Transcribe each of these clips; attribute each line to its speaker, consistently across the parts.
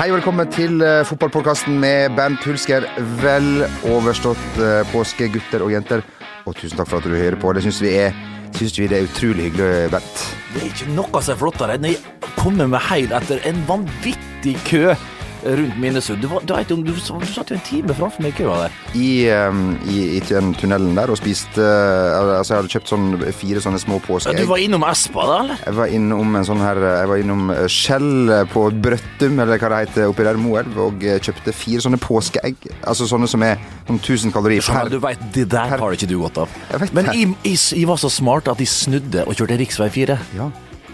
Speaker 1: Hei og velkommen til uh, fotballpodkasten med Bernt Hulsker. Vel overstått uh, påske, gutter og jenter. Og tusen takk for at du hører på. Det syns vi, vi det er utrolig hyggelig, Bernt.
Speaker 2: Det er ikke noe som er flottere enn å komme med heil etter en vanvittig kø rundt Minnesund. Du, var- du, vet, du, du satt jo en time framfor meg i køa der.
Speaker 1: I, i, tunnelen der og spiste uh, Altså, jeg hadde kjøpt sånn fire sånne små
Speaker 2: Ja,
Speaker 1: påskeegg.
Speaker 2: Du var innom Espa, da, eller?
Speaker 1: Jeg var innom en sånn her Jeg var innom uh, Skjell på Brøttum, eller hva det heter, oppi der Moelv, og kjøpte fire sånne påskeegg. Altså sånne som er sånn 1000 kalorier per
Speaker 2: du vet, Det der har ikke du godt av.
Speaker 1: Jeg vet
Speaker 2: Men jeg, jeg var så smart at de snudde og kjørte rv. 4.
Speaker 1: Ja.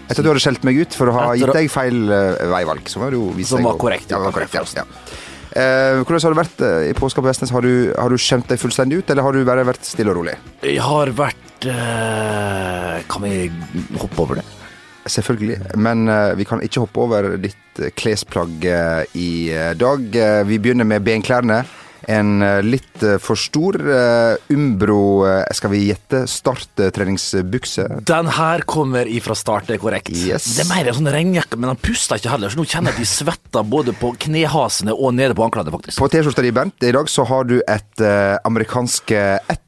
Speaker 1: Etter at du hadde skjelt meg ut for å ha
Speaker 2: Etter
Speaker 1: gitt deg feil uh, veivalg. Som var, jo
Speaker 2: Som var korrekt,
Speaker 1: Ja, var korrekt ja. Eh, hvordan har det vært eh, i påska på Vestnes? Har du, har du skjemt deg fullstendig ut, eller har du bare vært stille og rolig?
Speaker 2: Jeg har vært eh, Kan vi hoppe over det?
Speaker 1: Selvfølgelig. Men eh, vi kan ikke hoppe over ditt eh, klesplagg eh, i eh, dag. Eh, vi begynner med benklærne. En eh, litt eh, for stor eh, Umbro, skal vi gjette, starttreningsbukse.
Speaker 2: Den her kommer ifra start, det er korrekt.
Speaker 1: Yes.
Speaker 2: Det er mer en sånn regnjakke, men han puster ikke heller, så nå kjenner jeg at de svetter både på knehasene og nede på anklene, faktisk.
Speaker 1: På T-skjorta di, Bernt, i dag så har du et amerikansk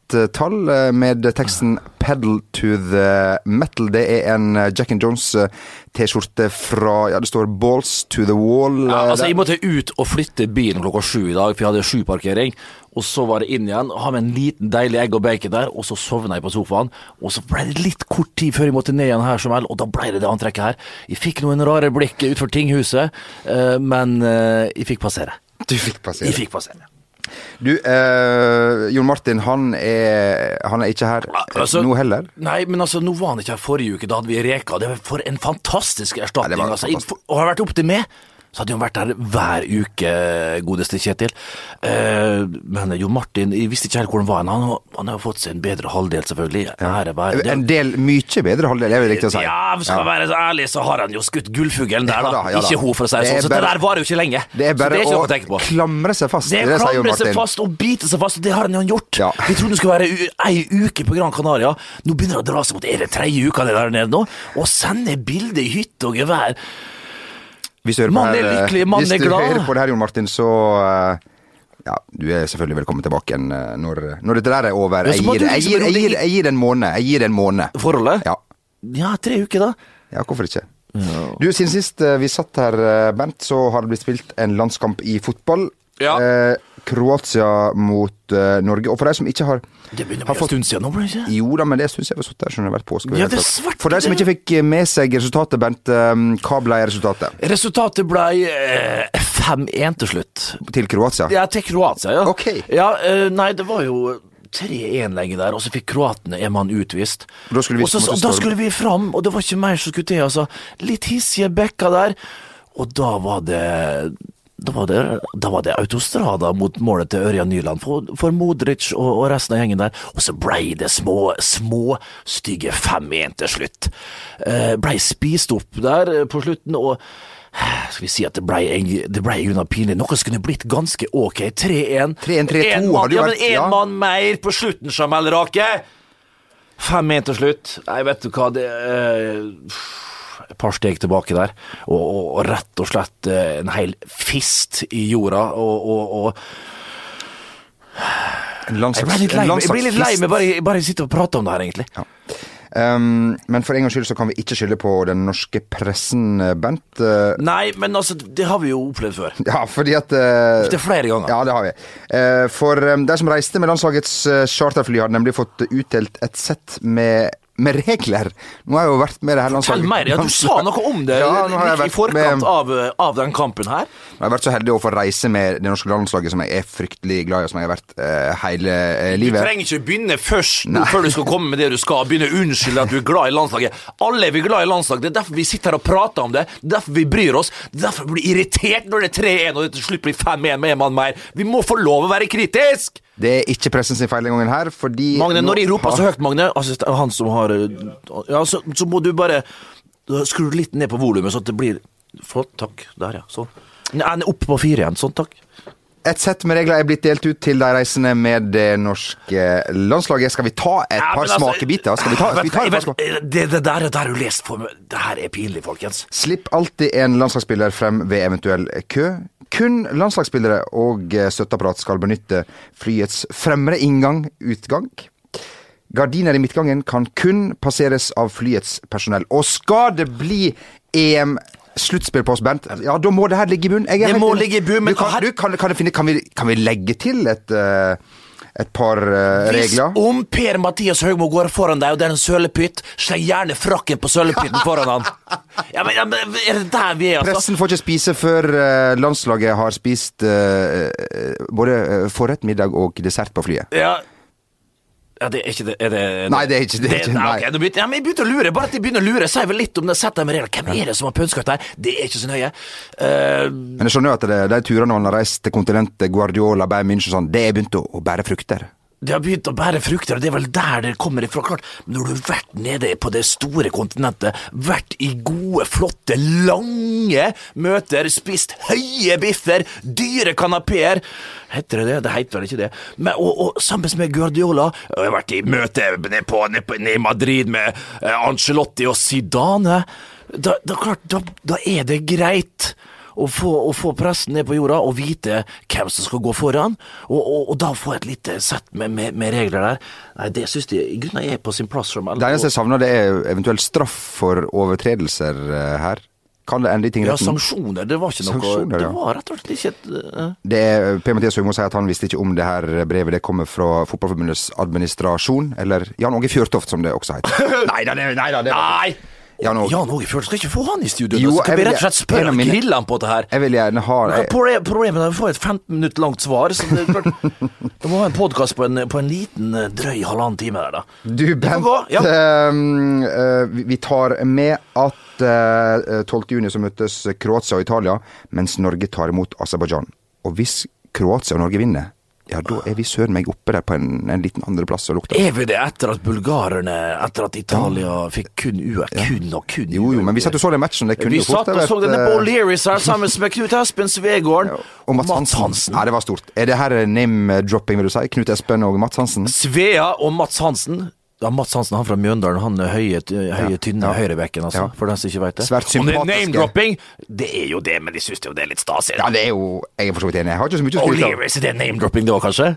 Speaker 1: ett-tall eh, med teksten 'Pedal to the Metal'. Det er en eh, Jack and Jones eh, fra Ja, det står 'Balls to the Wall'.
Speaker 2: Ja,
Speaker 1: eh,
Speaker 2: altså, jeg måtte ut og flytte bilen klokka sju i dag, for jeg hadde sjuparkering. Og så var det inn igjen, ha med en liten deilig egg og bacon der, og så sovna jeg på sofaen. Og så ble det litt kort tid før jeg måtte ned igjen her som vel, og da ble det det antrekket her. Jeg fikk noen rare blikk utenfor tinghuset, men jeg fikk passere.
Speaker 1: Du fikk passere.
Speaker 2: Jeg fikk passere.
Speaker 1: Du, eh, Jon Martin, han er, han er ikke her
Speaker 2: Altså-
Speaker 1: nå heller.
Speaker 2: Nei, men altså, nå var han ikke her forrige uke, da hadde vi Reka. Det var for en fantastisk erstatning.
Speaker 1: Ja, det var
Speaker 2: altså, jeg,
Speaker 1: fantastisk.
Speaker 2: og har vært opp til meg, så hadde han vært der hver uke, godeste Kjetil. Eh, men Jon Martin, jeg visste ikke helt hvor han var. Han, har- han har fått seg en bedre halvdel, selvfølgelig. Ære være.
Speaker 1: En del mye bedre halvdel, er det riktig å si?
Speaker 2: Ja, skal ja. være så ærlig, så har han jo skutt gullfuglen der,
Speaker 1: Ja
Speaker 2: da.
Speaker 1: da, ja da.
Speaker 2: Ikke hun, for å si det
Speaker 1: Det er
Speaker 2: sånn. Så det der varer jo ikke lenge.
Speaker 1: Det er bare
Speaker 2: det er
Speaker 1: å
Speaker 2: å
Speaker 1: klamre seg fast.
Speaker 2: Det
Speaker 1: Det
Speaker 2: er
Speaker 1: å det,
Speaker 2: klamre seg fast og bite seg fast, og det har han jo gjort.
Speaker 1: Ja.
Speaker 2: Vi trodde det skulle være ei uke på Gran Canaria. Nå begynner det å dra seg mot Er det tredje uka det der nede nå? Og sende bilder i hytte og gevær.
Speaker 1: Hvis du hører på her,
Speaker 2: er
Speaker 1: eh,
Speaker 2: lykkelig,
Speaker 1: hvis
Speaker 2: er
Speaker 1: du hører på det her, Jon Martin, så eh, ja, du er selvfølgelig velkommen tilbake igjen eh, når, når dette der er over. Jeg gir, jeg,
Speaker 2: liksom
Speaker 1: gir, jeg, gir, jeg gir en måned. Jeg gir en måned.
Speaker 2: Forholdet?
Speaker 1: Ja.
Speaker 2: Ja, tre uker, da.
Speaker 1: ja, hvorfor ikke? Du, Siden sist vi satt her, Bent, så har det blitt spilt en landskamp i fotball.
Speaker 2: Ja.
Speaker 1: Eh, Kroatia mot uh, Norge. Og for de som ikke har
Speaker 2: Det begynner å bli en stund siden nå, blir det ikke?
Speaker 1: Jo da, men det syns jeg var satt der. Skjønner vært påske.
Speaker 2: Ja, det er svart,
Speaker 1: For de som ikke fikk med seg resultatet, Bent, eh, hva ble resultatet
Speaker 2: Resultatet ble uh, 5-1 til slutt.
Speaker 1: til Kroatia?
Speaker 2: Ja, til Kroatia, ja.
Speaker 1: Ok.
Speaker 2: Ja, uh, nei, det var jo 3-1 lenge der, og så fikk kroatene en mann utvist.
Speaker 1: Da vi
Speaker 2: Også, så, da skulle vi fram, og det var ikke mer som skulle til. Altså. Litt hissige bekker der, og da var det da var, det, da var det autostrada mot målet til Ørjan Nyland for, for Modric og, og resten av gjengen der. Og så blei det små, små, stygge 5-1 til slutt. Eh, blei spist opp der på slutten, og eh, skal vi si at det blei det ble unna pinlig. Noe som kunne blitt ganske ok. 3-1.
Speaker 1: 3-1, 3-2
Speaker 2: En mann-
Speaker 1: hadde jo
Speaker 2: ja,
Speaker 1: vært- ja.
Speaker 2: mann mer på slutten, Jamel Rake! 5-1 til slutt. Nei, vet du hva, det er et par steg tilbake der, og, og, og rett og slett eh, en hel fist i jorda, og, og,
Speaker 1: En
Speaker 2: jeg,
Speaker 1: landslags-
Speaker 2: litt lei, jeg blir litt lei med bare, bare sitte og prate om det her, egentlig.
Speaker 1: Ja. Um, men for en gangs skyld så kan vi ikke skylde på den norske pressen, eh, Bent. Uh,
Speaker 2: Nei, men altså, det har vi jo opplevd før.
Speaker 1: ja, fordi at uh,
Speaker 2: Det er flere ganger.
Speaker 1: Ja, det har vi. Uh, for um, de som reiste med landslagets uh, charterfly, har nemlig fått utdelt et sett med, med regler. Nå har jeg jo vært med det her
Speaker 2: Fortell
Speaker 1: landslaget.
Speaker 2: mer. Ja, du sa noe om det
Speaker 1: Ja, nå har jeg
Speaker 2: i forkant
Speaker 1: med-
Speaker 2: av, av den kampen her.
Speaker 1: Jeg har vært så heldig å få reise med det norske landslaget, som jeg er fryktelig glad i, og som jeg har vært uh, hele livet
Speaker 2: Du trenger ikke begynne først nå, før du skal komme med det du skal. Begynne å unnskylde at du er glad i landslaget. Alle er vi glad i landslaget. Det er derfor vi sitter her og prater om det. Det er derfor vi bryr oss. Det er derfor vi blir irritert når det er 3-1 og det til slutt blir 5-1 med en mann mer. Vi må få lov å være kritisk!
Speaker 1: Det er ikke pressen sin feil den gangen her, fordi
Speaker 2: Magne, når jeg roper
Speaker 1: har-
Speaker 2: så høyt, Magne, altså, han som har eh, Ja, så, så må du bare skru litt ned på volumet, så at det blir Flott, takk. Der, ja. Sånn. Nei, opp på fire igjen. Sånn, takk.
Speaker 1: Et sett med regler er blitt delt ut til de reisende med det norske landslaget. Skal vi ta et
Speaker 2: Ja,
Speaker 1: par
Speaker 2: altså-
Speaker 1: smakebiter? Skal vi ta, skal vi ta et par
Speaker 2: vet-
Speaker 1: smak-
Speaker 2: jeg vet- det, det der, har du lest for meg. Det her er pinlig, folkens.
Speaker 1: Slipp alltid en landslagsspiller frem ved eventuell kø. Kun landslagsspillere og eh, støtteapparat skal benytte flyets fremre inngang, utgang. Gardiner i midtgangen kan kun passeres av flyets personell. Og skal det bli EM sluttspill på oss, Bernt, ja, da må det her ligge i bunn. Er
Speaker 2: Det må ligge i bunn, men
Speaker 1: du, kan, du, kan, kan, finne, kan, vi, kan vi legge til et, eh, et par regler.
Speaker 2: Hvis om Per-Mathias Høgmo går foran deg, og det er en sølepytt, sleng gjerne frakken på sølepytten foran han. Ja, men, ja, men Er det der vi er, altså?
Speaker 1: Pressen får ikke spise før uh, landslaget har spist eh, både forrett, middag og dessert på flyet.
Speaker 2: Ja. Ja, det er ikke det, er det
Speaker 1: Nei, det er ikke- det er ikke-
Speaker 2: nei,
Speaker 1: Okay,
Speaker 2: ok, begynte- ja, men jeg begynte å lure. Bare at jeg begynner å lure, sier vel litt om det. Sett dem reelt. Hvem er det som har pønska ut her? Det er ikke så nøye. Uh,
Speaker 1: Men jeg skjønner jo at det, de turene han har reist til kontinentet, Guardiola, Bayern München og sånn, det er begynt å, å bære frukter.
Speaker 2: Det har begynt å bære frukter, og det er vel der det kommer ifra. Klart, når du har vært nede på det store kontinentet, vært i gode, flotte, lange møter, spist høye biffer, dyre kanapeer Heter det det? Det heter vel ikke det. Men, og, og sammen med Guardiola Jeg har vært i møte nede, på, nede, på, nede i Madrid med eh, Ancelotti og Zidane. Da, da, klart, da, da er det greit å få, å få pressen ned på jorda og vite hvem som skal gå foran, og, og, og da få et lite sett med, med, med regler der. Nei, Det syns jeg i grunnen er på sin plass. Som.
Speaker 1: Det eneste jeg savner, det er eventuelt straff for overtredelser eh, her. Kan det ende i
Speaker 2: Ja, sanksjoner. Det var ikke noe
Speaker 1: Sanksjoner,
Speaker 2: Det var rett og slett ikke et uh...
Speaker 1: Det er, Per-Mathias Høgmo sier at han visste ikke om det her brevet. Det kommer fra Fotballforbundets administrasjon, eller Jan Åge Fjørtoft, som det også heter. nei da, det, nei da, det var
Speaker 2: Nei!
Speaker 1: Jan Åge.
Speaker 2: Jan Åge Fjørtoft skal ikke få han i studio.
Speaker 1: Jo,
Speaker 2: skal vi rett og slett spørre og grille han på det her?
Speaker 1: Jeg vil gjerne ha
Speaker 2: det. Problemet er å få et 15 minutter langt svar. Så det det må ha en podkast på, en- på en liten eh, drøy halvannen time der, da.
Speaker 1: Du, Bent,
Speaker 2: ja.
Speaker 1: eh, vi- tar med at uh, 12. juni så møtes Kroatia og Italia, mens Norge tar imot Aserbajdsjan. Og hvis Kroatia og Norge vinner, ja, da er vi søren meg oppe der på en, en liten andreplass og lukter.
Speaker 2: Er vi det etter at bulgarerne, etter at Italia fikk kun UR? Kun og kun
Speaker 1: Jo, jo, men vi satt og så den matchen. Det kunne
Speaker 2: Vi
Speaker 1: jo fort
Speaker 2: satt og så denne på
Speaker 1: eh,
Speaker 2: O'Learys her sammen med Knut Espen Svegården
Speaker 1: og Mats Hansen. Ja, det var stort. Er det her name-dropping, vil du si? Knut Espen og Mats Hansen?
Speaker 2: Svea og Mats Hansen. Ja, Mats Hansen han fra Mjøndalen, han er høye, høye tynne
Speaker 1: ja.
Speaker 2: høyrebekken, altså,
Speaker 1: Ja.
Speaker 2: for den som ikke vet det.
Speaker 1: Svært
Speaker 2: Om det er name-dropping, det er jo det, men de syns jo det er litt stas.
Speaker 1: Ja, det er jo Jeg er for så vidt enig. Jeg har ikke så mye å skryte av.
Speaker 2: Oliver, er det name-dropping det òg, kanskje?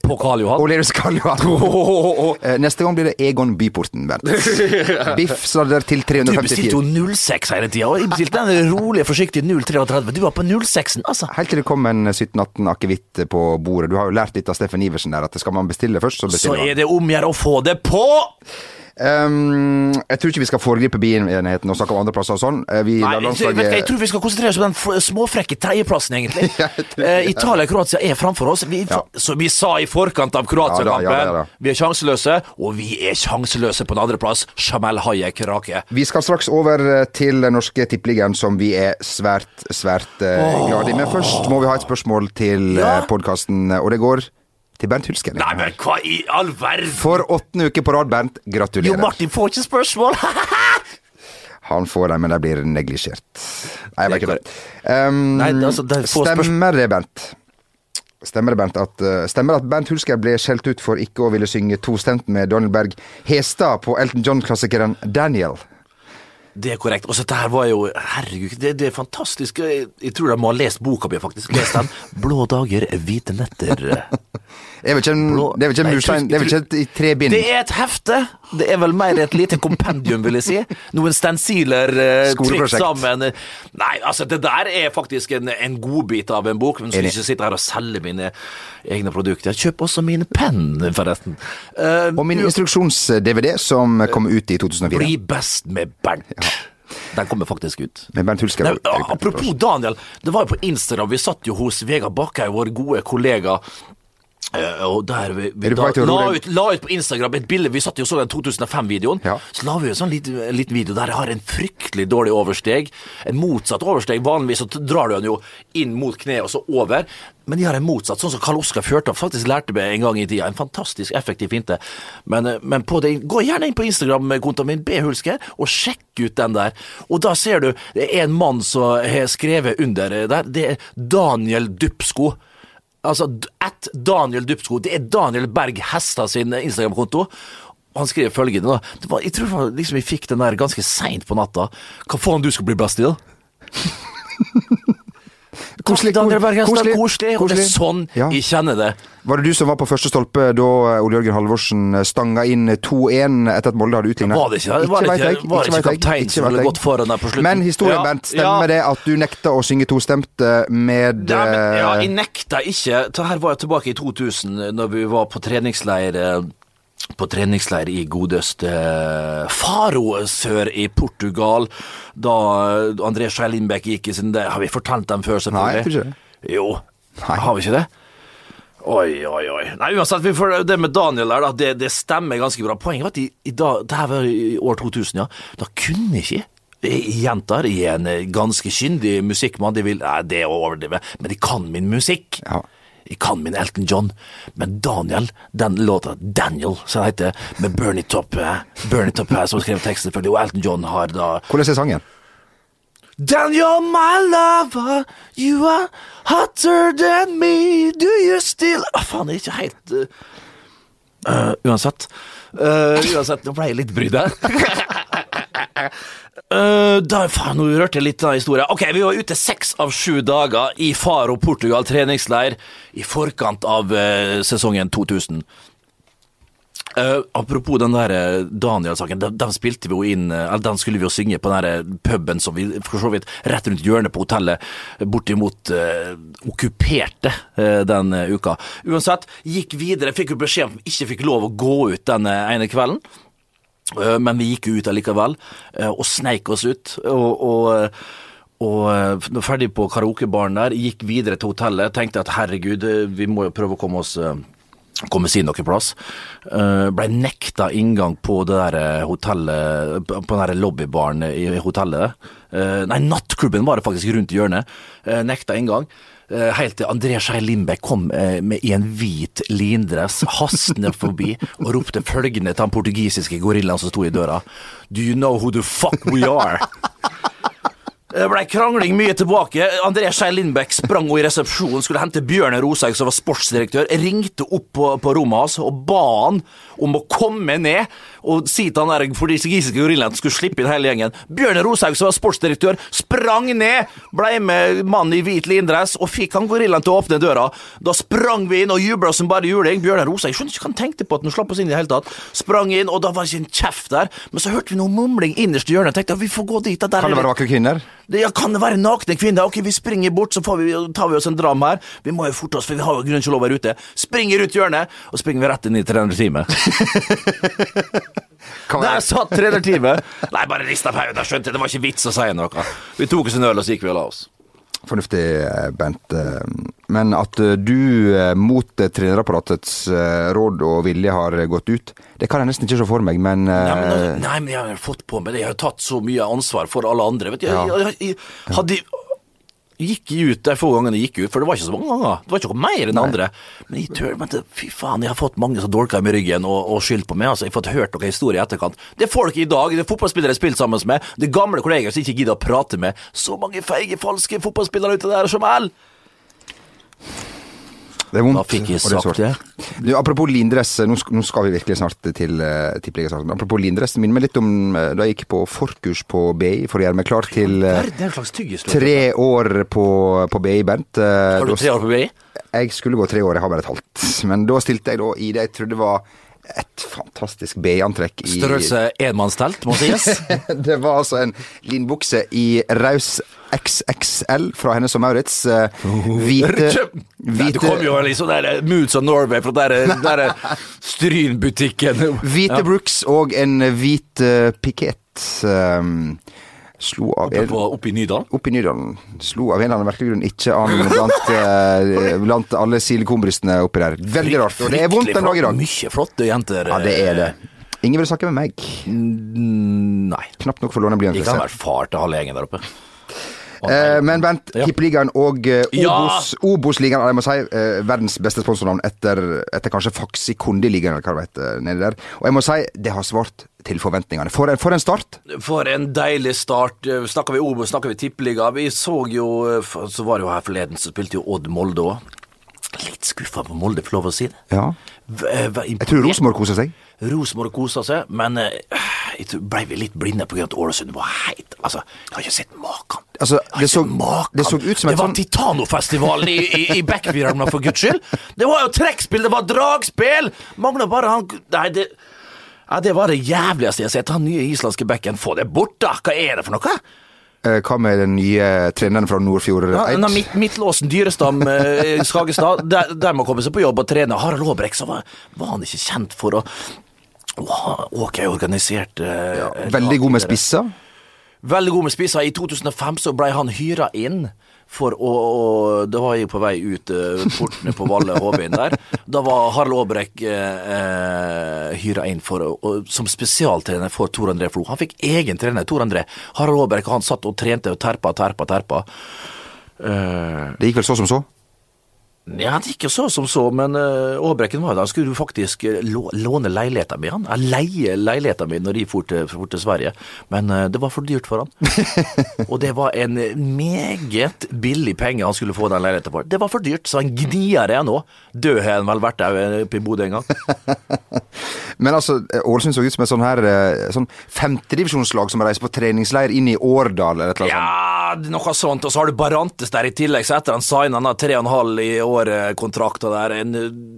Speaker 2: På Karl Johan?
Speaker 1: O'Learys Karl Johan. Eh, Neste gang blir det Egon Byporten, Bernt. Biff sladder til 354.
Speaker 2: Du bestilte jo 06 hele tida, og jeg bestilte den rolige, forsiktige 033. Du var på 06-en, altså.
Speaker 1: Helt til det kom en 17-18 akevitt på bordet. Du har jo lært litt av Steffen Iversen der at skal man bestille først, så
Speaker 2: Så
Speaker 1: bestiller man.
Speaker 2: Så er det om å gjøre å få det på!
Speaker 1: Um, jeg tror ikke vi skal foregripe bienheten og snakke om andreplasser og sånn. Eh, Vi
Speaker 2: Nei, jeg, jeg tror vi skal konsentrere oss om den småfrekke tredjeplassen, egentlig.
Speaker 1: Ja, tror-
Speaker 2: Eh, Italia og Kroatia er framfor oss. Vi,
Speaker 1: Ja.
Speaker 2: Som vi sa i forkant av Kroatia-kampen
Speaker 1: Ja ja ja
Speaker 2: vi er sjanseløse, og vi er sjanseløse på en andreplass. Jamel Hayek Rake.
Speaker 1: Vi skal straks over eh, til den norske tippeligaen, som vi er svært, svært uh, glad i. Men først må vi ha et spørsmål til
Speaker 2: Ja.
Speaker 1: podkasten, og det går til Bernt Hulsker.
Speaker 2: Nei, men hva i all verden?
Speaker 1: For åttende uke på rad, Bernt.
Speaker 2: Jo, Martin får ikke spørsmål!
Speaker 1: Han får dem, men de blir neglisjert. Nei, jeg vet ikke
Speaker 2: Det
Speaker 1: det. Um,
Speaker 2: Nei, altså, det er
Speaker 1: stemmer det, Bernt? Stemmer det, Bernt, at, uh, stemmer at Bernt Hulsker ble skjelt ut for ikke å ville synge tostemt med Donald Berg Hestad på Elton John-klassikeren Daniel?
Speaker 2: Det er korrekt. Og så dette her var jo Herregud, det, det er fantastisk. Jeg, jeg tror de må ha lest boka mi, faktisk. Lest den. 'Blå dager, hvite netter'.
Speaker 1: Det er vel ikke en, det er vel ikke en murstein, det er vel ikke et, tre bind?
Speaker 2: Det er et hefte. Det er vel mer et lite kompendium, vil jeg si. Noen stensiler uh, trykt sammen. Nei, altså, det der er faktisk en, en godbit av en bok. Men skal ikke sitte her og selge mine egne produkter. Kjøp også mine penn, forresten. Uh,
Speaker 1: Og min instruksjons-DVD som kom ut i 2004.
Speaker 2: Bli best med Bernt. Den kommer faktisk ut. Nei, apropos Daniel, det var jo på Instagram. Vi satt jo hos Vegard Bakkhaug, vår gode kollega. Eh, og der vi, vi da, la, ut, la ut på Instagram et bilde. Vi satt jo så den 2005-videoen.
Speaker 1: Ja.
Speaker 2: Så la vi en sånn liten, liten video der jeg har en fryktelig dårlig oversteg. En motsatt oversteg. Vanligvis så drar du den jo inn mot kneet og så over. Men de har en motsatt, sånn som Karl Oskar Fjørtoft faktisk lærte meg en gang i tida. En fantastisk effektiv finte. Men, eh, men på det, gå gjerne inn på Instagram-kontoen min, B. Hulsker, og sjekk ut den der. Og da ser du det er en mann som har skrevet under der. Det er Daniel Dupsko. Altså, at Daniel Dupsko. Det er Daniel Berg Hesta sin Instagram-konto. Han skriver følgende, da. Var, jeg tror liksom vi fikk den der ganske seint på natta. Hva faen du skal bli best i, da?
Speaker 1: Koselig,
Speaker 2: Berg
Speaker 1: koselig,
Speaker 2: Koselig. Og det er sånn
Speaker 1: Ja.
Speaker 2: jeg kjenner det.
Speaker 1: Var det du som var på første stolpe da eh, Ole Jørgen Halvorsen stanga inn 2-1 etter at Molde hadde utligna?
Speaker 2: Var det ikke, var det ikke,
Speaker 1: ikke,
Speaker 2: ikke
Speaker 1: jeg,
Speaker 2: kaptein som
Speaker 1: hadde
Speaker 2: gått foran der på slutten?
Speaker 1: Men historien,
Speaker 2: Ja,
Speaker 1: Bernt, stemmer
Speaker 2: ja.
Speaker 1: det at du nekta å synge tostemt eh, med
Speaker 2: Ja, men, ja,
Speaker 1: eh,
Speaker 2: jeg nekta ikke. Det her var jeg tilbake i 2000, når vi var på treningsleir eh, på treningsleir i godeste eh, Faro sør i Portugal. Da André Skei gikk i sin det, Har vi fortalt dem før,
Speaker 1: Nei, jeg
Speaker 2: selvfølgelig?
Speaker 1: tror ikke det.
Speaker 2: Jo,
Speaker 1: Nei.
Speaker 2: har vi ikke det? Oi, oi, oi. Nei, uansett, vi får, det med Daniel her, da, det, det stemmer ganske bra. Poenget var at i, i dag, det her var i år 2000, ja. Da kunne ikke jeg gjentar, jeg er en ganske kyndig musikkmann. De vil, nei, det er å overdrive, men de kan min musikk.
Speaker 1: Ja.
Speaker 2: Jeg kan min Elton John, men Daniel, den låta Daniel, som heter, med Bernie Bernie eh, Up her, som skrev teksten og Elton John har da
Speaker 1: Hvordan er sangen?
Speaker 2: Daniel, my lover, you are hotter than me, do you still Å Faen, det er ikke helt uh, Uansett. Uh, uansett, nå ble jeg litt brydd her. Uh, da, faen, nå rørte jeg litt av historien. Ok, Vi var ute seks av sju dager i Faro, Portugal treningsleir i forkant av uh, sesongen 2000. Uh, apropos den der eh, Daniel-saken, den, den vi jo inn eh, Eller den skulle vi jo synge på den der puben som vi for så vidt rett rundt hjørnet på hotellet, bortimot uh, okkuperte eh, den eh, uka. Uansett, gikk videre, fikk jo beskjed om at vi ikke fikk lov å gå ut den eh, ene kvelden. Eh, Men vi gikk ut allikevel, eh, og sneik oss ut. Og, og, eh, og ferdig på karaokebaren der, gikk videre til hotellet. Tenkte at herregud, vi må jo prøve å komme oss komme oss inn noen plass. Ble nekta inngang på det der hotellet, på den der lobbybaren i hotellet. Nei, nattklubben var det faktisk rundt hjørnet. Nekta inngang. Eh, Helt til André Skei Lindbekk kom eh, med, i en hvit lindress hastende forbi og ropte følgende til den portugisiske gorillaen som sto i døra. Do you know who the fuck we are? Det ble krangling mye tilbake. André Skei Lindbekk sprang i resepsjonen, skulle hente Bjørn Roshaug, som var sportsdirektør, ringte opp på, på rommet hans og ba han om å komme ned og si til han der portugisiske gorillaen at han skulle slippe inn hele gjengen. Bjørn Roshaug, som var sportsdirektør, sprang ned, ble med mannen i hvit lindress og fikk han gorillaen til å åpne døra. Da sprang vi inn og jubla som bare juling. Bjørn Roshaug skjønner ikke hva han tenkte på at han slapp oss inn i det hele tatt. Sprang inn, og da var det ikke en kjeft der. Men så hørte vi noe mumling innerst i hjørnet. Tenkte vi får gå dit. der
Speaker 1: Kan det være vakre kvinner?
Speaker 2: Det, ja, kan det være nakne kvinner? Ok, vi springer bort, så får vi, tar vi oss en dram her. Vi må jo forte oss, for vi har jo grunn til å være ute. Springer ut hjørnet, og springer vi rett inn i trenerteamet. Der satt trenerteamet! Nei, bare rista på hodet, skjønte jeg. Det var ikke vits å si noe. Vi tok oss en øl, og så gikk vi og la oss.
Speaker 1: Fornuftig, eh, Bent. eh, Men at eh, du mot trenerapparatets råd og vilje har gått ut, det kan jeg nesten ikke se for meg, men
Speaker 2: Nei men, nei, men jeg har fått på meg det. Jeg har tatt så mye ansvar for alle andre. Vet du. Jeg, jeg, jeg, hadde, gikk ut de få gangene jeg gikk ut, for det var ikke så mange ganger. Det var ikke noe mer enn
Speaker 1: Nei.
Speaker 2: andre. Men jeg tør, men fy faen, jeg har fått mange som dolka meg i ryggen og, og skyldt på meg. Altså, jeg har fått hørt noen historier i etterkant. Det er folk i dag, det er fotballspillere jeg har spilt sammen med, det er gamle kolleger som ikke gidder å prate med. Så mange feige, falske fotballspillere ute der som L.
Speaker 1: det er vondt.
Speaker 2: Da fikk jeg sagt det.
Speaker 1: Du, apropos lindress, nå sk- nå skal vi virkelig snart til uh, tippeligasaken. Apropos lindress, minn meg litt om uh, da jeg gikk på forkurs på BI for å gjøre meg klar til eh,
Speaker 2: tyggis.
Speaker 1: tre år på, på BI, Bent. Uh,
Speaker 2: Har du tre år på BI?
Speaker 1: Jeg skulle gå tre år, jeg har bare et halvt. Men da stilte jeg da i det jeg trodde var et fantastisk BI-antrekk i
Speaker 2: Størrelse enmannstelt, må sies.
Speaker 1: Det var altså en linbukse i raus XXL fra Hennes og Maurits. eh, Hvite,
Speaker 2: Du kom jo liksom der eh, Moods of Norway fra der, derre eh, Stryn-butikken.
Speaker 1: hvite Brooks og en hvit uh, pikett. Um, slo av
Speaker 2: Oppe, på, oppe i Nydalen.
Speaker 1: Oppe i Nydalen. Slo av en eller annen merkelig grunn ikke an blant, eh, blant alle silikonbrystene oppi der. Veldig rart. Og det er vondt en dag i dag.
Speaker 2: Mye flotte jenter.
Speaker 1: Ja, det er det. Ingen vil snakke med meg.
Speaker 2: Nei.
Speaker 1: Knapt nok få låne en blyant.
Speaker 2: Jeg kan være far til halve gjengen der oppe.
Speaker 1: Eh, men Bent,
Speaker 2: Ja.
Speaker 1: Tippeligaen og eh,
Speaker 2: Ja!
Speaker 1: Obos, Obos-ligaen, jeg må si eh, verdens beste sponsornavn etter, etter kanskje Kondi-ligaen, eller hva det heter, nedi der. Og jeg må si, det har svart til forventningene. For en, for en start!
Speaker 2: For en deilig start. Eh, Snakker vi Obos, snakker vi Tippeliga. Vi så jo eh, Så var det jo her forleden, så spilte jo Odd Molde òg. litt skuffa på Molde, for lov å si det.
Speaker 1: Ja.
Speaker 2: V-
Speaker 1: Jeg tror. Rosenborg koser seg.
Speaker 2: Rosenborg kosa seg, men eh, jeg ble vi litt blinde av at Ålesund var heit Altså, jeg har ikke sett maken.
Speaker 1: Altså, det så- det så ut som et
Speaker 2: Det var
Speaker 1: sånn-
Speaker 2: Titanofestivalen i, i, i Backfireren, for guds skyld! Det var jo trekkspill, det var dragspill! Magna bare han Nei, det ja, Det var det jævligste jeg har sett. Han nye islandske backen, få det bort, da! Hva er det for noe?
Speaker 1: Eh, Hva med den nye treneren fra Nordfjord
Speaker 2: Ja, midt, Midtlåsen Dyrestam eh, Skagestad, der, de må komme seg på jobb og trene. Harald Aabrekk, så var, var han ikke kjent for å å ha OK organisert eh,
Speaker 1: Veldig god med spisser.
Speaker 2: Veldig god med spisser. I 2005 så ble han hyra inn for å, å Da var jeg på vei ut eh, portene på Valle Hovin der. Da var Harald Aabrekk eh, eh, hyra inn for å, som spesialtrener for Tor André Flo. Han fikk egen trener, Tor André. Harald Aabrekk han satt og trente og terpa, terpa, terpa. Eh,
Speaker 1: Det gikk vel så som så?
Speaker 2: Ja, det gikk jo så som så, men uh, Aabrekken var jo der. Han skulle jo faktisk eh, låne leiligheten min. Han Jeg leie leiligheten min når de for til, for til Sverige, men eh, det var for dyrt for han. og det var en meget billig penge han skulle få den leiligheten for. Det var for dyrt, så han gnier jeg nå. Død har han vel vært der eh, oppe i Bodø en gang.
Speaker 1: Men altså, eh, Ålesund så ut som et sånn her eh, sånn femtedivisjonslag som reiser på treningsleir inn i Årdal eller et eller annet.
Speaker 2: Ja, noe sånt. Og så har du Barantes der i tillegg, så etter han signa han tre og en halv i år-kontrakt og der en,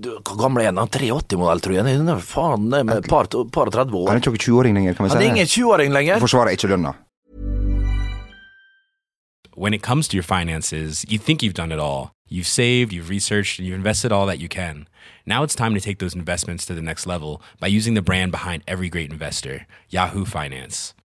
Speaker 2: Hvor gammel er han? Han er 83-modell, tror jeg. Han er faen det er med par, par og 30
Speaker 1: Han er ikke 20-åring lenger, kan vi
Speaker 2: Han er ingen 20-åring lenger.
Speaker 1: Forsvarer ikke lønna.
Speaker 3: when it comes to your finances, you think you've done it all. You've saved, you've researched, and you've invested all that you can. Now it's time to take those investments to the next level by using the brand behind every great investor, Yahoo Finance.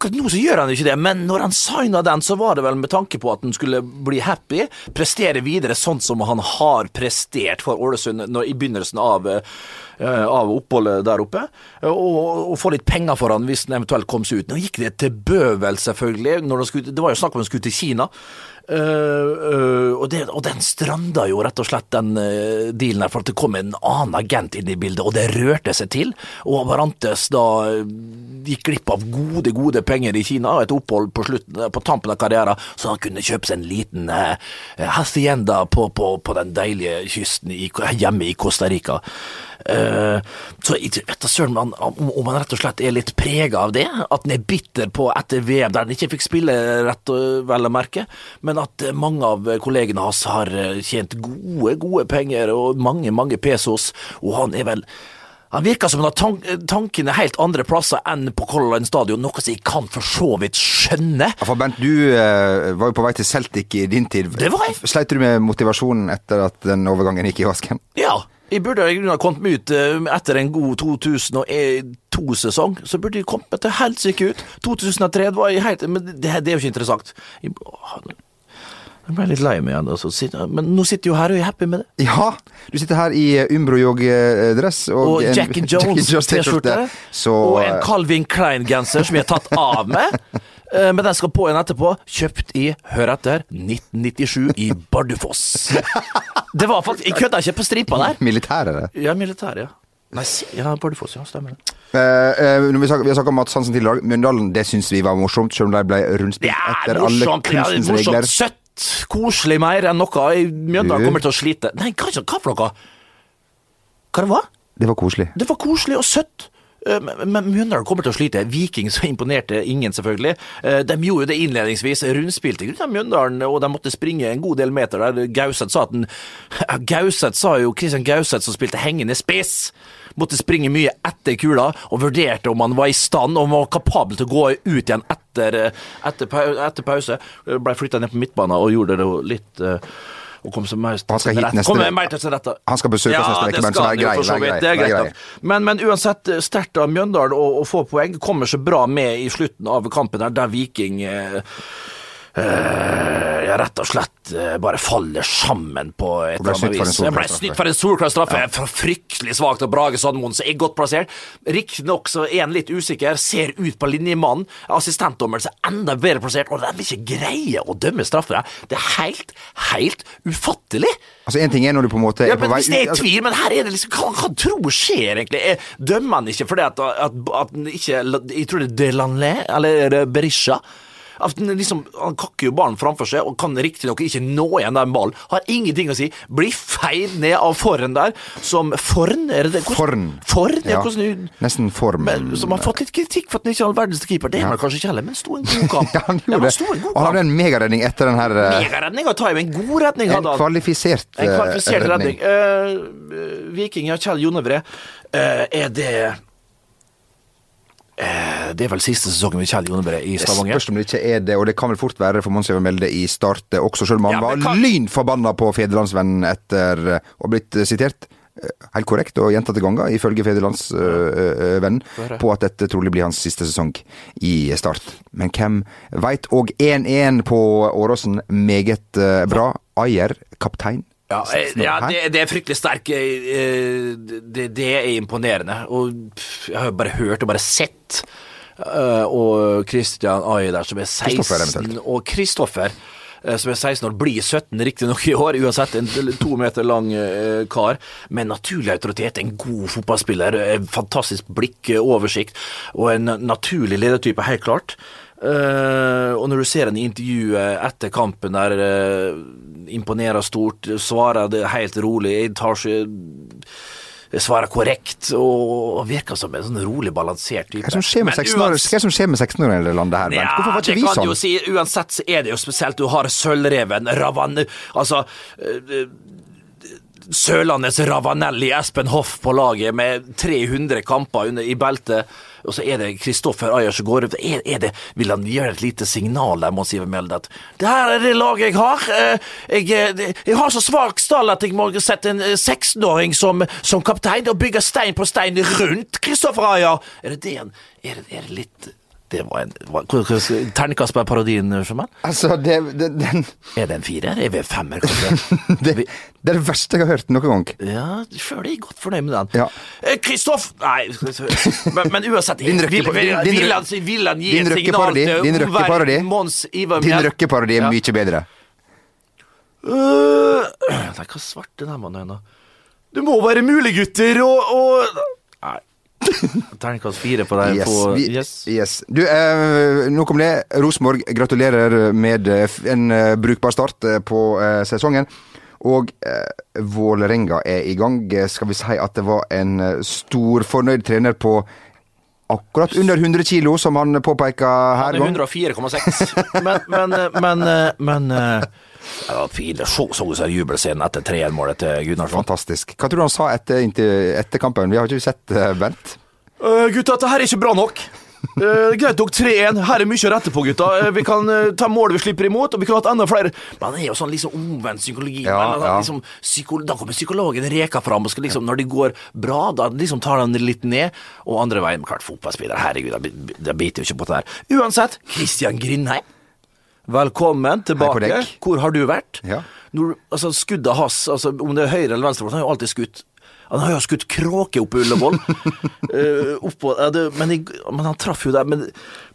Speaker 2: Akkurat nå så gjør han ikke det, men når han signa den, så var det vel med tanke på at han skulle bli happy, prestere videre sånn som han har prestert for Ålesund når, i begynnelsen av, eh, av oppholdet der oppe, og, og få litt penger for han hvis den eventuelt kom seg ut. Nå gikk det til bøvel, selvfølgelig. Når de skulle, det var jo snakk om han skulle til Kina. Eh, og, det, og den stranda jo rett og slett, den uh, dealen der, for at det kom en annen agent inn i bildet, og det rørte seg til. Og Varantes da gikk glipp av gode, gode penger i Kina, et opphold på, slutten, på tampen av karrieren, så han kunne kjøpe seg en liten hacienda på, på, på den deilige kysten i, hjemme i Costa Rica. Eh, så jeg vet da søren om, han- rett og slett er litt prega av det, at han er bitter på etter VM, der han ikke fikk spille, rett og vel å merke, men at eh, mange av kollegene hans har eh, tjent gode, gode penger og mange, mange pesos, og han er vel Han virker som han har tank tankene helt andre plasser enn på Color Line Stadion, noe som jeg kan for så vidt skjønne.
Speaker 1: Ja, for Bent, du eh, var jo på vei til Celtic i din tid.
Speaker 2: Det var jeg.
Speaker 1: Sleit du med motivasjonen etter at den overgangen gikk i vasken?
Speaker 2: Ja, jeg burde ha kommet meg ut eh, etter en god 2002-sesong. Så burde jeg kommet meg til helsike ut. 2003 var jeg helt Men det, det er jo ikke interessant. Jeg, jeg ble litt lei meg igjen. Altså. Men nå sitter jeg jo her og er happy med det.
Speaker 1: Ja, du sitter her i Umbro-joggedress og,
Speaker 2: Og
Speaker 1: en-
Speaker 2: Jack and Jones-T-skjorte. Og en Calvin Klein-genser som jeg har tatt av meg. Eh, Men den skal på igjen etterpå. Kjøpt i, hør etter, 1997 i Bardufoss. Det var faktisk Jeg kødda ikke på stripa der.
Speaker 1: militære.
Speaker 2: Ja, militær, ja. Nei, ja, Bardufoss, ja, stemmer det.
Speaker 1: Eh, eh, vi, snakker, vi har snakka om Mats Hansen tidligere. Mjøndalen det syns vi var morsomt, selv om de ble rundspilt
Speaker 2: Ja,
Speaker 1: etter alle
Speaker 2: morsomt, ja,
Speaker 1: kunstens
Speaker 2: morsomt,
Speaker 1: regler.
Speaker 2: søtt, koselig mer enn noe. Mjøndalen kommer til å slite. Nei, hva, hva for noe? Hva det var?
Speaker 1: Det var koselig.
Speaker 2: Det var koselig og søtt. Eh, Men Mjøndalen kommer til å slite. Viking så imponerte ingen, selvfølgelig. Eh, De gjorde jo det innledningsvis. Rundspilte grunnet av Mjøndalen, og de måtte springe en god del meter der. Gauseth sa at den Gauseth sa jo Christian Gauseth, som spilte hengende spiss, måtte springe mye etter kula, og vurderte om han var i stand, og var kapabel til å gå ut igjen etter, eh, etter, etter pause. Ble flytta ned på midtbanen og gjorde det litt og kom seg til sin
Speaker 1: hit neste-
Speaker 2: Kom til sin.
Speaker 1: Han skal besøke oss neste uke, så det er
Speaker 2: greit Men, men uansett, eh, sterkt av Mjøndalen å, få poeng. Kommer så bra med i slutten av kampen der, der Viking eh, eh, ja, rett og slett eh, bare faller sammen på et eller annet
Speaker 1: en
Speaker 2: vis. Jeg ble snytt for en solklar straffe. For Fryktelig svakt av Brage Sandmoen, jeg er godt plassert. Riktignok så er han litt usikker, ser ut på linjemannen. Assistentdommeren er enda bedre plassert, og de vil ikke greie å dømme straffer. Det er helt, helt ufattelig.
Speaker 1: Altså, En ting er når du på en måte
Speaker 2: Ja,
Speaker 1: er på vei
Speaker 2: Hvis det er
Speaker 1: altså,
Speaker 2: tvil, men her er det liksom Hva, hva tror skjer egentlig? Jeg Dømmer han ikke fordi at, at, at at ikke Jeg tror det er Delanlé, eller er Berisha? Liksom, han kakker jo ballen framfor seg og kan riktignok ikke nå igjen den ballen. Har ingenting å si. Blir feid ned av Forn der, som Forn? Er det det?
Speaker 1: Forn.
Speaker 2: Forn? Ja.
Speaker 1: Ja,
Speaker 2: hvordan,
Speaker 1: nesten form.
Speaker 2: men, som har fått litt kritikk for at han ikke er all verdens keeper. Det er han kanskje ikke heller, men sto en god kamp.
Speaker 1: Ja, han gjorde det.
Speaker 2: en
Speaker 1: Og hadde en megaredning etter den her eh,
Speaker 2: Megaredning og time. En god redning hadde han.
Speaker 1: kvalifisert,
Speaker 2: En
Speaker 1: eh,
Speaker 2: kvalifisert
Speaker 1: redning.
Speaker 2: redning. Uh, Viking, ja, Kjell Jonevre. uh, er det eh, Det er vel siste sesongen med Kjell Jonevre i Stavanger?
Speaker 1: spørs om det ikke er det, og det kan vel fort være for Mons Even Melde i start også, selv om han
Speaker 2: Ja,
Speaker 1: var
Speaker 2: kan-
Speaker 1: lynforbanna på Federlandsvennen etter eh, å ha blitt eh, sitert. eh, Helt korrekt og gjentatte ganger, ifølge Federlandsvennen, på at dette trolig blir hans siste sesong i Start. Men hvem veit? Og 1-1 på Åråsen, meget bra. Ayer, kaptein.
Speaker 2: Ja, ja det, det er fryktelig sterk. Det, det er imponerende. Og jeg har bare hørt og bare sett. Eh, Og Christian Ai der som er 16 Og Kristoffer eh, som er 16 år, blir 17 riktignok i år, uansett en to meter lang eh, kar, med naturlig autoritet, en god fotballspiller, en fantastisk blikk, oversikt, og en naturlig ledertype, helt klart. Eh, og når du ser en intervju intervjuet etter kampen der eh, imponerer stort, svarer det helt rolig, jeg tar ikke svarer korrekt og virker som en sånn rolig, balansert type.
Speaker 1: Hva er det som skjer med 16-åringer
Speaker 2: uans-
Speaker 1: hva er det som skjer med 16-åringer i det landet her? Bent?
Speaker 2: ja,
Speaker 1: Hvorfor var ikke vi sånn?
Speaker 2: si. Uansett så er det jo spesielt. Du har Sølvreven, Ravan... Altså eh, Sørlandets Ravanelli, Espen Hoff på laget med 300 kamper under, i beltet. Og så er det Kristoffer Ayer som går ut. Er, er det, vil han gjøre et lite signal der, må Siver Melde? At det her er det laget jeg har. Eh, Jeg, eh, jeg har så svak stall at jeg må sette en eh, 16-åring som, som kaptein og bygge stein på stein rundt Kristoffer Ayer. Er det det han Er er det litt det var en Terningkast på parodien, Jamal?
Speaker 1: Altså, det, det, den,
Speaker 2: Er det en firer? Er vi en femmer, kanskje?
Speaker 1: det, det er det verste jeg har hørt noen gang.
Speaker 2: Ja, sjøl er jeg godt fornøyd med den.
Speaker 1: Ja.
Speaker 2: Eh, Kristoff Nei, men, men uansett
Speaker 1: Din røkkeparodi
Speaker 2: vil, vil, vil, han, gi et signal til omverdenen?
Speaker 1: røkkeparodi.
Speaker 2: Mons Ivar
Speaker 1: Din røkkeparodi er mye bedre.
Speaker 2: Uh, Nei, hva svarte den mannen nå? Det må være mulig, gutter, og, og Nei. Terningkast fire på deg.
Speaker 1: Yes.
Speaker 2: på,
Speaker 1: Vi,
Speaker 2: yes.
Speaker 1: yes. Du, eh, nok om det. Rosenborg, gratulerer med eh, en eh, brukbar start eh, på eh, sesongen. Og eh, Vålerenga er i gang. Skal vi si at det var en stor storfornøyd trener på akkurat under 100 kilo, som han påpeka her.
Speaker 2: Han er 104,6. Men, men, men, men Det var fint. Så så du som jubelscenen etter 3-1-målet til Gunnarsson.
Speaker 1: Fantastisk. Hva tror du han sa etter, etter kampen? Vi har ikke sett eh, Bent.
Speaker 2: Uh, gutta, dette her er ikke bra nok. Uh, greit nok 3-1. Her er mye å rette på, gutta. Uh, vi kan uh, ta målet vi slipper imot, og vi kan ha hatt enda flere. Men han er jo sånn liksom omvendt psykologi.
Speaker 1: Ja,
Speaker 2: Men
Speaker 1: ja.
Speaker 2: liksom, psyko da kommer psykologen reka fram, og skal liksom, når det går bra, da liksom tar han det litt ned. Og andre veien, klart fotballspiller, herregud, da biter jo ikke på det her. Uansett, Christian Grindheim. Velkommen tilbake.
Speaker 1: Hei,
Speaker 2: Hvor har du vært?
Speaker 1: Ja.
Speaker 2: Når, altså, skuddet hans, altså, om det er høyre eller venstre, han har jo alltid skutt han har jo skutt kråke opp på Ullevål. uh, oppå, uh, det, men, jeg, men han traff jo der men,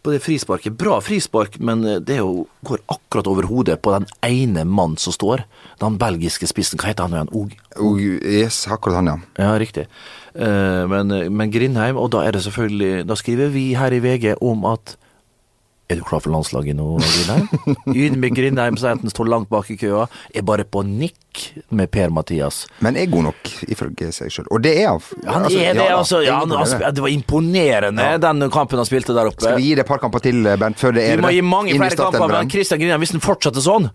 Speaker 2: på det frisparket. Bra frispark, men eh, det jo, går akkurat over hodet på den ene mannen som står. Den belgiske spissen. Hva heter han igjen? Og,
Speaker 1: og, yes, akkurat han, ja.
Speaker 2: ja, riktig. Uh, men, men Grindheim, og da er det selvfølgelig Da skriver vi her i VG om at er du klar for landslaget nå, Grindheim? Ydmyk Grindheim, som enten står langt bak i køa, er bare på nikk med Per-Mathias.
Speaker 1: Men er god nok, ifølge seg sjøl. Og det er han.
Speaker 2: Han
Speaker 1: Altså,
Speaker 2: er det,
Speaker 1: ja
Speaker 2: altså. Ja, han, han,
Speaker 1: det.
Speaker 2: var imponerende, den kampen han spilte der oppe.
Speaker 1: Skal vi gi det et par kamper til, Bernt, før det er
Speaker 2: Vi må gi mange flere kamper, men? Christian Grindheim, hvis han fortsetter sånn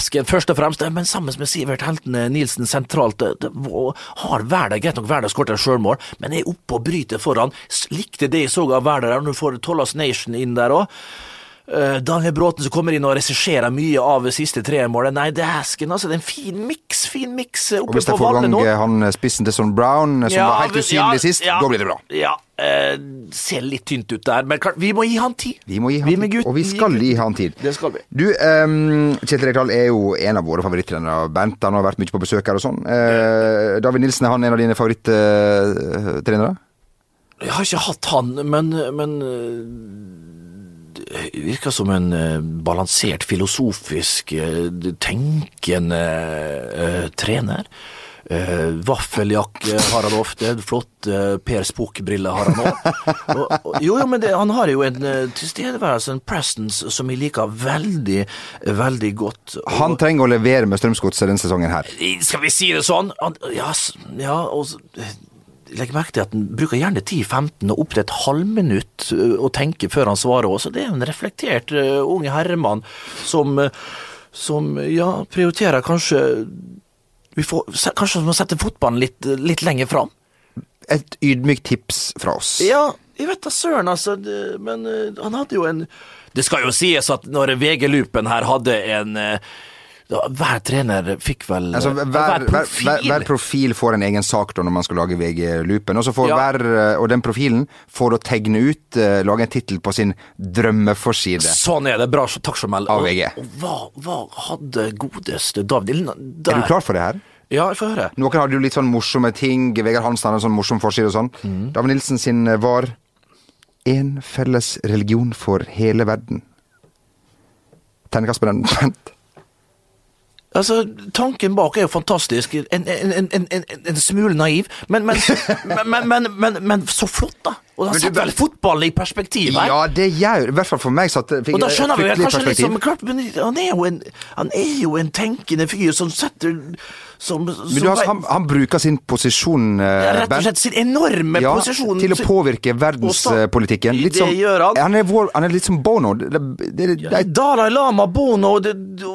Speaker 2: skal først og fremst, Men sammen med Sivert Heltene Nilsen sentralt det, var- Har Hverdag greit nok Hverdag skåret et sjølmål, men er oppe og bryter foran. Likte det jeg så av Hverdag nå får Tollas Nation inn der òg. Daniel Bråten som kommer inn og regisserer mye av siste tremålet. Nei, hesken, altså. Det er en fin miks, fin miks nå.
Speaker 1: Og hvis de
Speaker 2: på
Speaker 1: får gang eh, han spissen til Son Brown, som
Speaker 2: Ja,
Speaker 1: var helt usynlig
Speaker 2: ja,
Speaker 1: sist,
Speaker 2: ja,
Speaker 1: da blir det bra.
Speaker 2: Ja, eh, ser litt tynt ut der, men klart, vi må gi han tid.
Speaker 1: Vi må gi han
Speaker 2: vi
Speaker 1: tid,
Speaker 2: gutt-
Speaker 1: og vi skal gi han tid.
Speaker 2: Det skal vi.
Speaker 1: Du, um, Kjetil Rekdal er jo en av våre favorittrenere. Bent han har vært mye på besøk her og sånn. Uh, David Nilsen, er han en av dine favorittrenere?
Speaker 2: Jeg har ikke hatt han, men, men eh, virker som en uh, balansert, filosofisk, uh, tenkende uh, trener. Eh, vaffeljakke har han ofte, flotte Per Spook-briller har han òg. Jo, jo, men det, han har jo en eh, tilstedeværelse, en presence, som jeg liker veldig, veldig godt. Og-
Speaker 1: Han trenger å levere med Strømsgodset denne sesongen her.
Speaker 2: skal vi si det sånn? Han, ja, ja, og Legg merke til at han bruker gjerne 10-15 og opp til et halvminutt å tenke før han svarer også. Det er en reflektert uh, ung herremann som, som ja, prioriterer kanskje vi får, kanskje vi må sette fotballen litt, litt lenger fram?
Speaker 1: Et ydmykt tips fra oss.
Speaker 2: Ja, jeg vet da søren, altså. Det, men ø, han hadde jo en Det skal jo sies at når VG-loopen her hadde en da, Hver trener fikk vel
Speaker 1: Altså, hver, hver, hver,
Speaker 2: profil.
Speaker 1: hver profil får en egen sak da når man skal lage VG-loopen. Og så får
Speaker 2: Ja.
Speaker 1: hver, eh, og den profilen får å tegne ut, uh, lage en tittel på sin drømmeforside.
Speaker 2: Sånn er det. Bra, takk du
Speaker 1: Av VG.
Speaker 2: Og hva, hva hadde godeste David
Speaker 1: Er du klar for det her?
Speaker 2: Ja, jeg får høre.
Speaker 1: Noen hadde jo litt sånn morsomme ting. Vegard Hansen hadde en sånn morsom forside og sånn.
Speaker 2: Mm.
Speaker 1: David Nilsen sin eh, var én felles religion for hele verden. Terningkast på den.
Speaker 2: Altså, Tanken bak er jo fantastisk. En, en, en, en, smule naiv, men, men, men, men, så flott, da! Og han setter vel fotballen i perspektiv her.
Speaker 1: Ja, det gjør I hvert fall for meg satt fikk
Speaker 2: og da skjønner vi kanskje litt som klart, men han er, jo en, han er jo en tenkende fyr som setter som,
Speaker 1: Men du, altså, han, han bruker sin posisjon, eh,
Speaker 2: Rett og slett sin enorme
Speaker 1: ja,
Speaker 2: posisjon
Speaker 1: til å påvirke verdenspolitikken. Litt
Speaker 2: Det
Speaker 1: som,
Speaker 2: gjør han.
Speaker 1: Han er, vår, han er litt som Bono. Det, det, det, det,
Speaker 2: Ja, Dalai Lama, Bono det, det,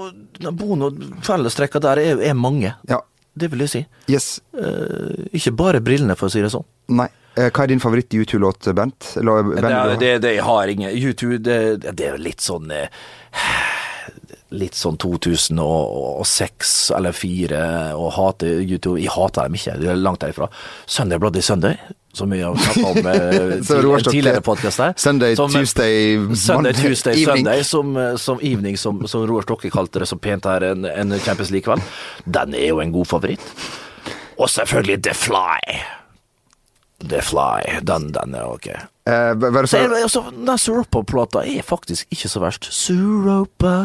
Speaker 2: Bono, Fellestrekka der er, er mange.
Speaker 1: ja,
Speaker 2: Det vil jeg si.
Speaker 1: yes.
Speaker 2: Eh, ikke bare brillene, for å si det sånn.
Speaker 1: Nei. Eh, Hva er din favoritt-U2-låt, Bent? La,
Speaker 2: Det,
Speaker 1: Bent,
Speaker 2: er- det, det jeg har ingen YouTube, det, det er litt sånn eh, Litt sånn 2006 eller 2004 å hate YouTube. Jeg hater dem ikke, det er langt derifra. Sunday Bloody Sunday, som vi har snakka om eh, tidligere podkast her.
Speaker 1: Sunday,
Speaker 2: Som-
Speaker 1: Tuesday,
Speaker 2: Sunday, Tuesday,
Speaker 1: evening.
Speaker 2: Sunday, som, eh, som evening, som, som Roar Stokke kalte det så pent her en, en Champions League-kveld. Den er jo en god favoritt. Og selvfølgelig The Fly. The Fly, den, den er ok.
Speaker 1: Eh, bare
Speaker 2: er,
Speaker 1: for,
Speaker 2: det- altså, den Suropa-plata er faktisk ikke så verst. Suropa,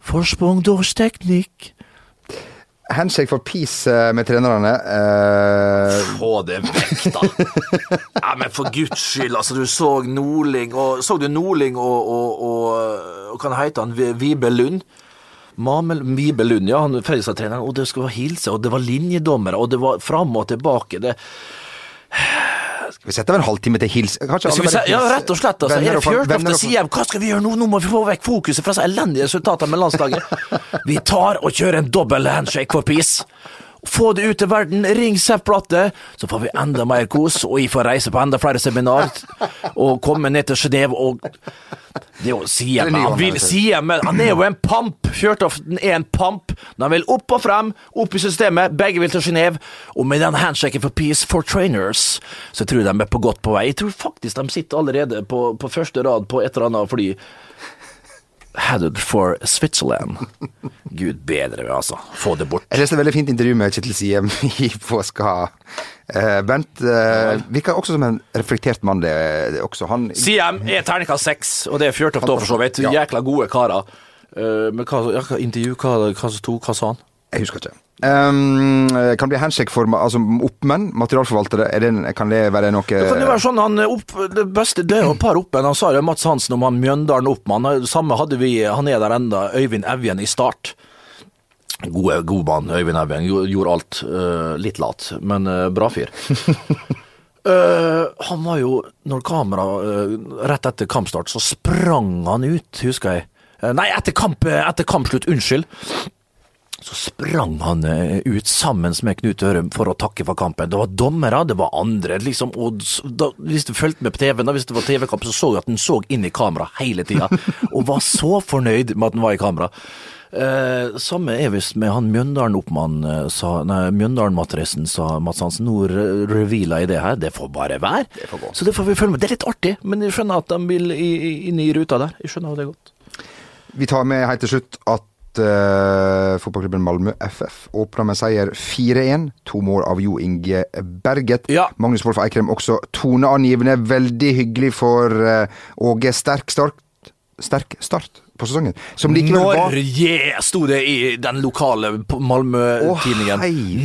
Speaker 2: forsprung durch teknikk.
Speaker 1: Handshake for peace eh, med trenerne. Uh...
Speaker 2: Få det vekk, da! ja, men for guds skyld, altså, du så Nordling og Så du Nordling og, og, og, og Hva heter han? Vibe Lund? Mamel Vibe Lund, ja, han Fredrikstad-treneren, og det skulle være hilse, og det var linjedommere, og det var fram og tilbake. Det
Speaker 1: vi setter av en halvtime til hils?
Speaker 2: Se, ja, rett og slett. Altså, er
Speaker 1: fam-
Speaker 2: sier hva skal vi gjøre nå? Nå må vi få vekk fokuset fra så elendige resultater med landslaget. Vi tar og kjører en dobbel handshake for peace. Få det ut til verden, ring Sepp Blatte, så får vi enda mer kos, og jeg får reise på enda flere seminar, og komme ned til Genéve og Det er jo Siem,
Speaker 1: si
Speaker 2: han, vil. Siem, han er jo en pamp. Fjørtoften er en pamp. Men Han vil opp og frem, opp i systemet. Begge vil til Genéve. Og med den handshaken for Peace for Trainers, så tror jeg de er på godt på vei. Jeg tror faktisk de sitter allerede på, på første rad på et eller annet fly. Headed for Switzerland. Gud bedre altså. Få det bort.
Speaker 1: Jeg leste et veldig fint intervju med Kjetil Siem i påska. Uh, Bent uh, virker også som en reflektert mann, det, er også han.
Speaker 2: Siem er terningkast seks, og det er Fjørtoft òg, for så vidt.
Speaker 1: Ja.
Speaker 2: Jækla gode karer. Uh, men hva, ja, intervju, hva, hva, hva, hva sa han?
Speaker 1: Jeg husker ikke. Um, kan bli handshake for altså, oppmenn, materialforvaltere. Er det, kan det være noe
Speaker 2: Det kan jo være sånn, han opp, Det beste det er jo et par oppmenn. han sa det, Mats Hansen om han Mjøndalen Oppmann. Samme hadde vi, han er der enda, Øyvind Evjen i start. Gode, god mann, Øyvind Evjen. Gjorde, gjorde alt. Uh, litt lat, men uh, bra fyr. Uh, han var jo, når kamera uh, Rett etter kampstart, så sprang han ut, husker jeg. Uh, nei, etter, kamp, etter kampslutt, unnskyld. Så sprang han eh, ut sammen med Knut Ørum for å takke for kampen. Det var dommere, det var andre. liksom, og da, Hvis du fulgte med på TV, da, hvis det var TV-kamp, så så du at han så inn i kamera hele tida. Og var så fornøyd med at han var i kamera. Eh, samme er visst med han Mjøndalen-oppmann, eh, sa Nei, Mjøndalen-matrisen, sa Mats Hansen. Nå revealer jeg det her. Det får bare være. så det får vi følge med. Det er litt artig, men jeg skjønner at de vil inn i ruta der. Jeg skjønner det godt.
Speaker 1: Vi tar med helt til slutt at uh, fotballklubben Malmö FF åpna med seier 4-1. To mål av Jo Inge Berget.
Speaker 2: Ja.
Speaker 1: Magnus Wolff Eikrem også toneangivende. Veldig hyggelig for uh, Åge. Sterk start, sterk start på sesongen. Som likevel var
Speaker 2: Norge, sto det i den lokale Malmö-tidningen.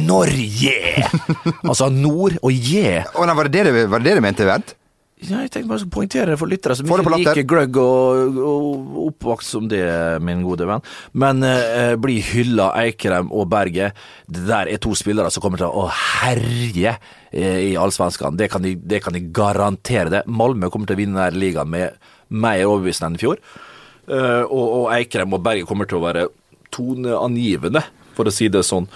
Speaker 2: Norge! altså nord og je.
Speaker 1: Oh, nei, var det det, var det det du mente, Vent?
Speaker 2: Ja, jeg tenkte bare å poengtere det for lyttere som ikke liker gløgg og, og oppvokst som det, min gode venn. Men eh, bli hylla Eikrem og Berget. Det der er to spillere som kommer til å herje eh, i Allsvenskan. Det, kan de- det kan de garantere det. Malmö kommer til å vinne denne ligaen med mer overbevisende enn i fjor. Eh, og, og Eikrem og Berget kommer til å være toneangivende, for å si det sånn,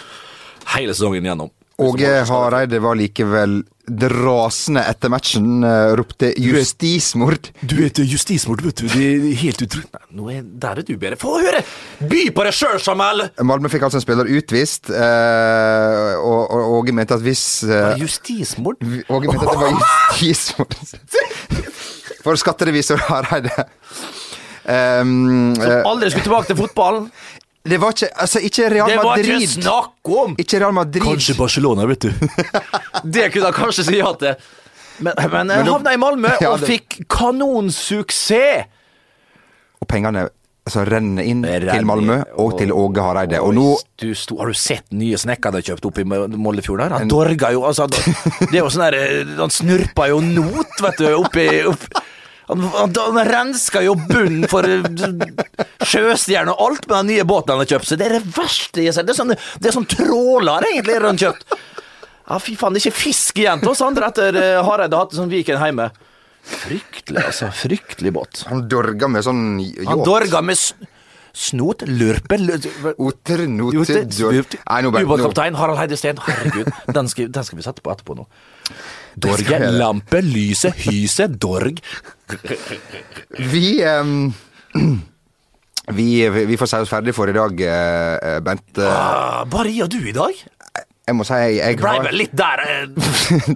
Speaker 2: hele sesongen gjennom.
Speaker 1: Åge Hareide var likevel rasende etter matchen. eh, ropte 'justismord'.
Speaker 2: Du vet justismord, vet du. Det er helt utrolig. Nå er, der er du bedre. Få høre! By på deg sjøl, Samuel!
Speaker 1: Malmö fikk altså en spiller utvist, eh, og, og Åge mente at hvis eh,
Speaker 2: Justismord?
Speaker 1: Åge mente at det var justismord. For skatterevisor Hareide. Um, Som
Speaker 2: Aldri skulle tilbake til fotballen.
Speaker 1: Det var ikke Altså, ikke Real Madrid.
Speaker 2: Det var ikke snakk om!
Speaker 1: Ikke Real Madrid.
Speaker 2: Kanskje Barcelona, vet du. det kunne han kanskje si ja til. Men, men jeg havna i Malmö
Speaker 1: Ja,
Speaker 2: og fikk kanonsuksess!
Speaker 1: Og pengene altså, renner inn
Speaker 2: Renner
Speaker 1: til Malmö og til Åge Hareide. Og nå
Speaker 2: du sto, Har du sett nye snekker de kjøpt opp i Moldefjord der? Han dorga jo altså, Det er jo sånn der eh, Han snurpa jo not, vet du, oppi opp, han, han, han renska jo bunnen for sjøstjerner og alt med den nye båten han har kjøpt. Så det er det verste jeg ser. Det er sånn, det er sånn tråler, egentlig, rundt kjøtt. Ja, fy faen, det er ikke fisk igjen til oss andre etter uh, Hareide har hatt sånn Viken hjemme. Fryktelig, altså. Fryktelig båt.
Speaker 1: Han dorga med sånn
Speaker 2: Han
Speaker 1: yacht.
Speaker 2: dorga med snot, lurpe lur-
Speaker 1: Oter, noter,
Speaker 2: Jote-
Speaker 1: dor- Nei, nå bare- nå-
Speaker 2: Ubåtkaptein Harald Heide Steen. Herregud, den skal, den skal vi sette på etterpå nå. Dorge, lampe, lyse, hyse, dorg.
Speaker 1: Vi um, vi, vi får si oss ferdig for i dag, eh, Bent. Eh,
Speaker 2: Ah, bare jeg og du i dag?
Speaker 1: Jeg må si jeg, jeg
Speaker 2: Blei
Speaker 1: har
Speaker 2: vel litt der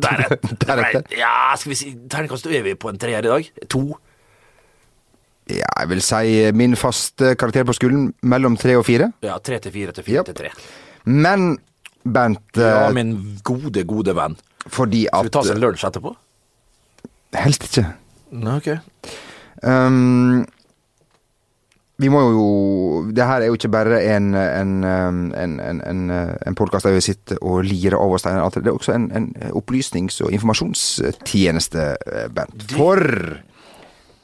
Speaker 2: Deretter. Der, Ja, skal vi si Terningkast er vi på en treer i dag? To?
Speaker 1: Ja, jeg vil si min faste karakter på skolen mellom tre og fire.
Speaker 2: Ja, tre til fire til fire til tre.
Speaker 1: Men Bent,
Speaker 2: Ja,
Speaker 1: eh,
Speaker 2: min gode, gode venn.
Speaker 1: Fordi
Speaker 2: Skal vi ta oss
Speaker 1: at
Speaker 2: en lunsj etterpå?
Speaker 1: Helst ikke.
Speaker 2: Nei, ok.
Speaker 1: Um, vi må jo Det her er jo ikke bare en, en, um, en, en, en, podkast der vi sitter og lirer av oss Steiner. Det er også en, en opplysnings- og informasjonstjeneste, eh, Bent. For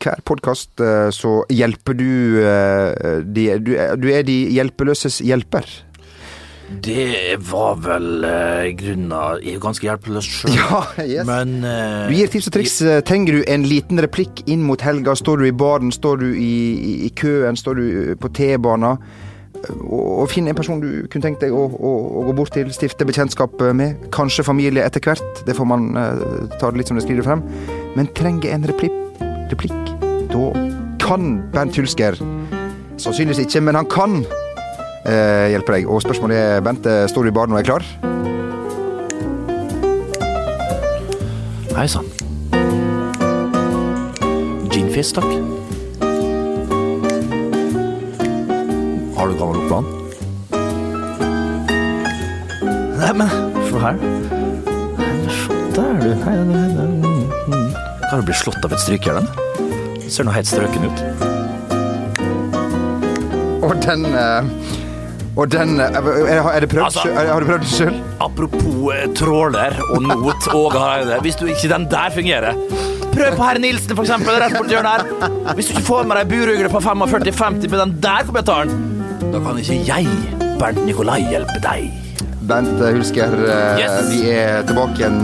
Speaker 1: hver podkast så hjelper du eh, de, du, du er de hjelpeløses hjelper.
Speaker 2: Det var vel uh, grunna Jeg er ganske hjelpeløs sjøl.
Speaker 1: Ja, yes.
Speaker 2: Men uh,
Speaker 1: Du gir tips og triks. Trenger du en liten replikk inn mot helga? Står du i baren? Står du i, i, i køen? Står du på T-banen? Og, og finn en person du kunne tenkt deg å, å, å gå bort til, stifte bekjentskap med. Kanskje familie etter hvert. Det får man uh, ta det litt som det skriver frem. Men trenger en replikk, replikk. Da kan Bernt Hulsker Sannsynligvis ikke, men han kan uh, hjelpe deg. Og spørsmålet er, Bent, eh, står du i baren og er klar?
Speaker 2: Hei sann. Ginfis, takk. Har du gammel oppland? Nei, men se her. Der, du. Hei, hei, hei. Mm. Kan du bli slått av et strykejern? Ser nå helt strøken ut.
Speaker 1: Og den uh, Og den prøvd?
Speaker 2: Altså-
Speaker 1: har du prøvd det sjøl?
Speaker 2: Apropos eh, tråler og not og Hareide. Hvis du ikke den der fungerer Prøv på herr Nilsen, for eksempel. Rett borti hjørnet her. Hvis du ikke får med deg burugle på 45-50 med den der kommentaren, da kan ikke jeg, Bernt Nikolai, hjelpe deg.
Speaker 1: Bent eh, Hulsker, eh,
Speaker 2: Yes.
Speaker 1: vi er tilbake igjen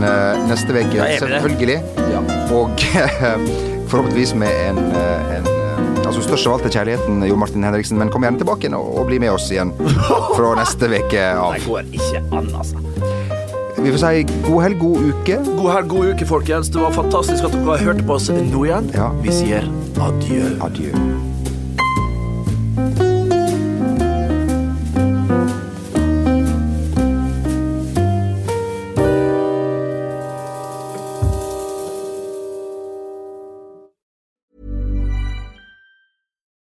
Speaker 1: neste uke, selvfølgelig. Ja. Og forhåpentligvis med en, størst av alt er kjærligheten, Jo Martin Henriksen, men kom gjerne tilbake og, og bli med oss igjen fra neste uke av.
Speaker 2: Det går ikke an, altså.
Speaker 1: Vi får si god helg, god uke.
Speaker 2: God helg, god uke, folkens. Det var fantastisk at dere hørte på oss nå igjen.
Speaker 1: Ja.
Speaker 2: Vi sier adjø.
Speaker 1: Adjø.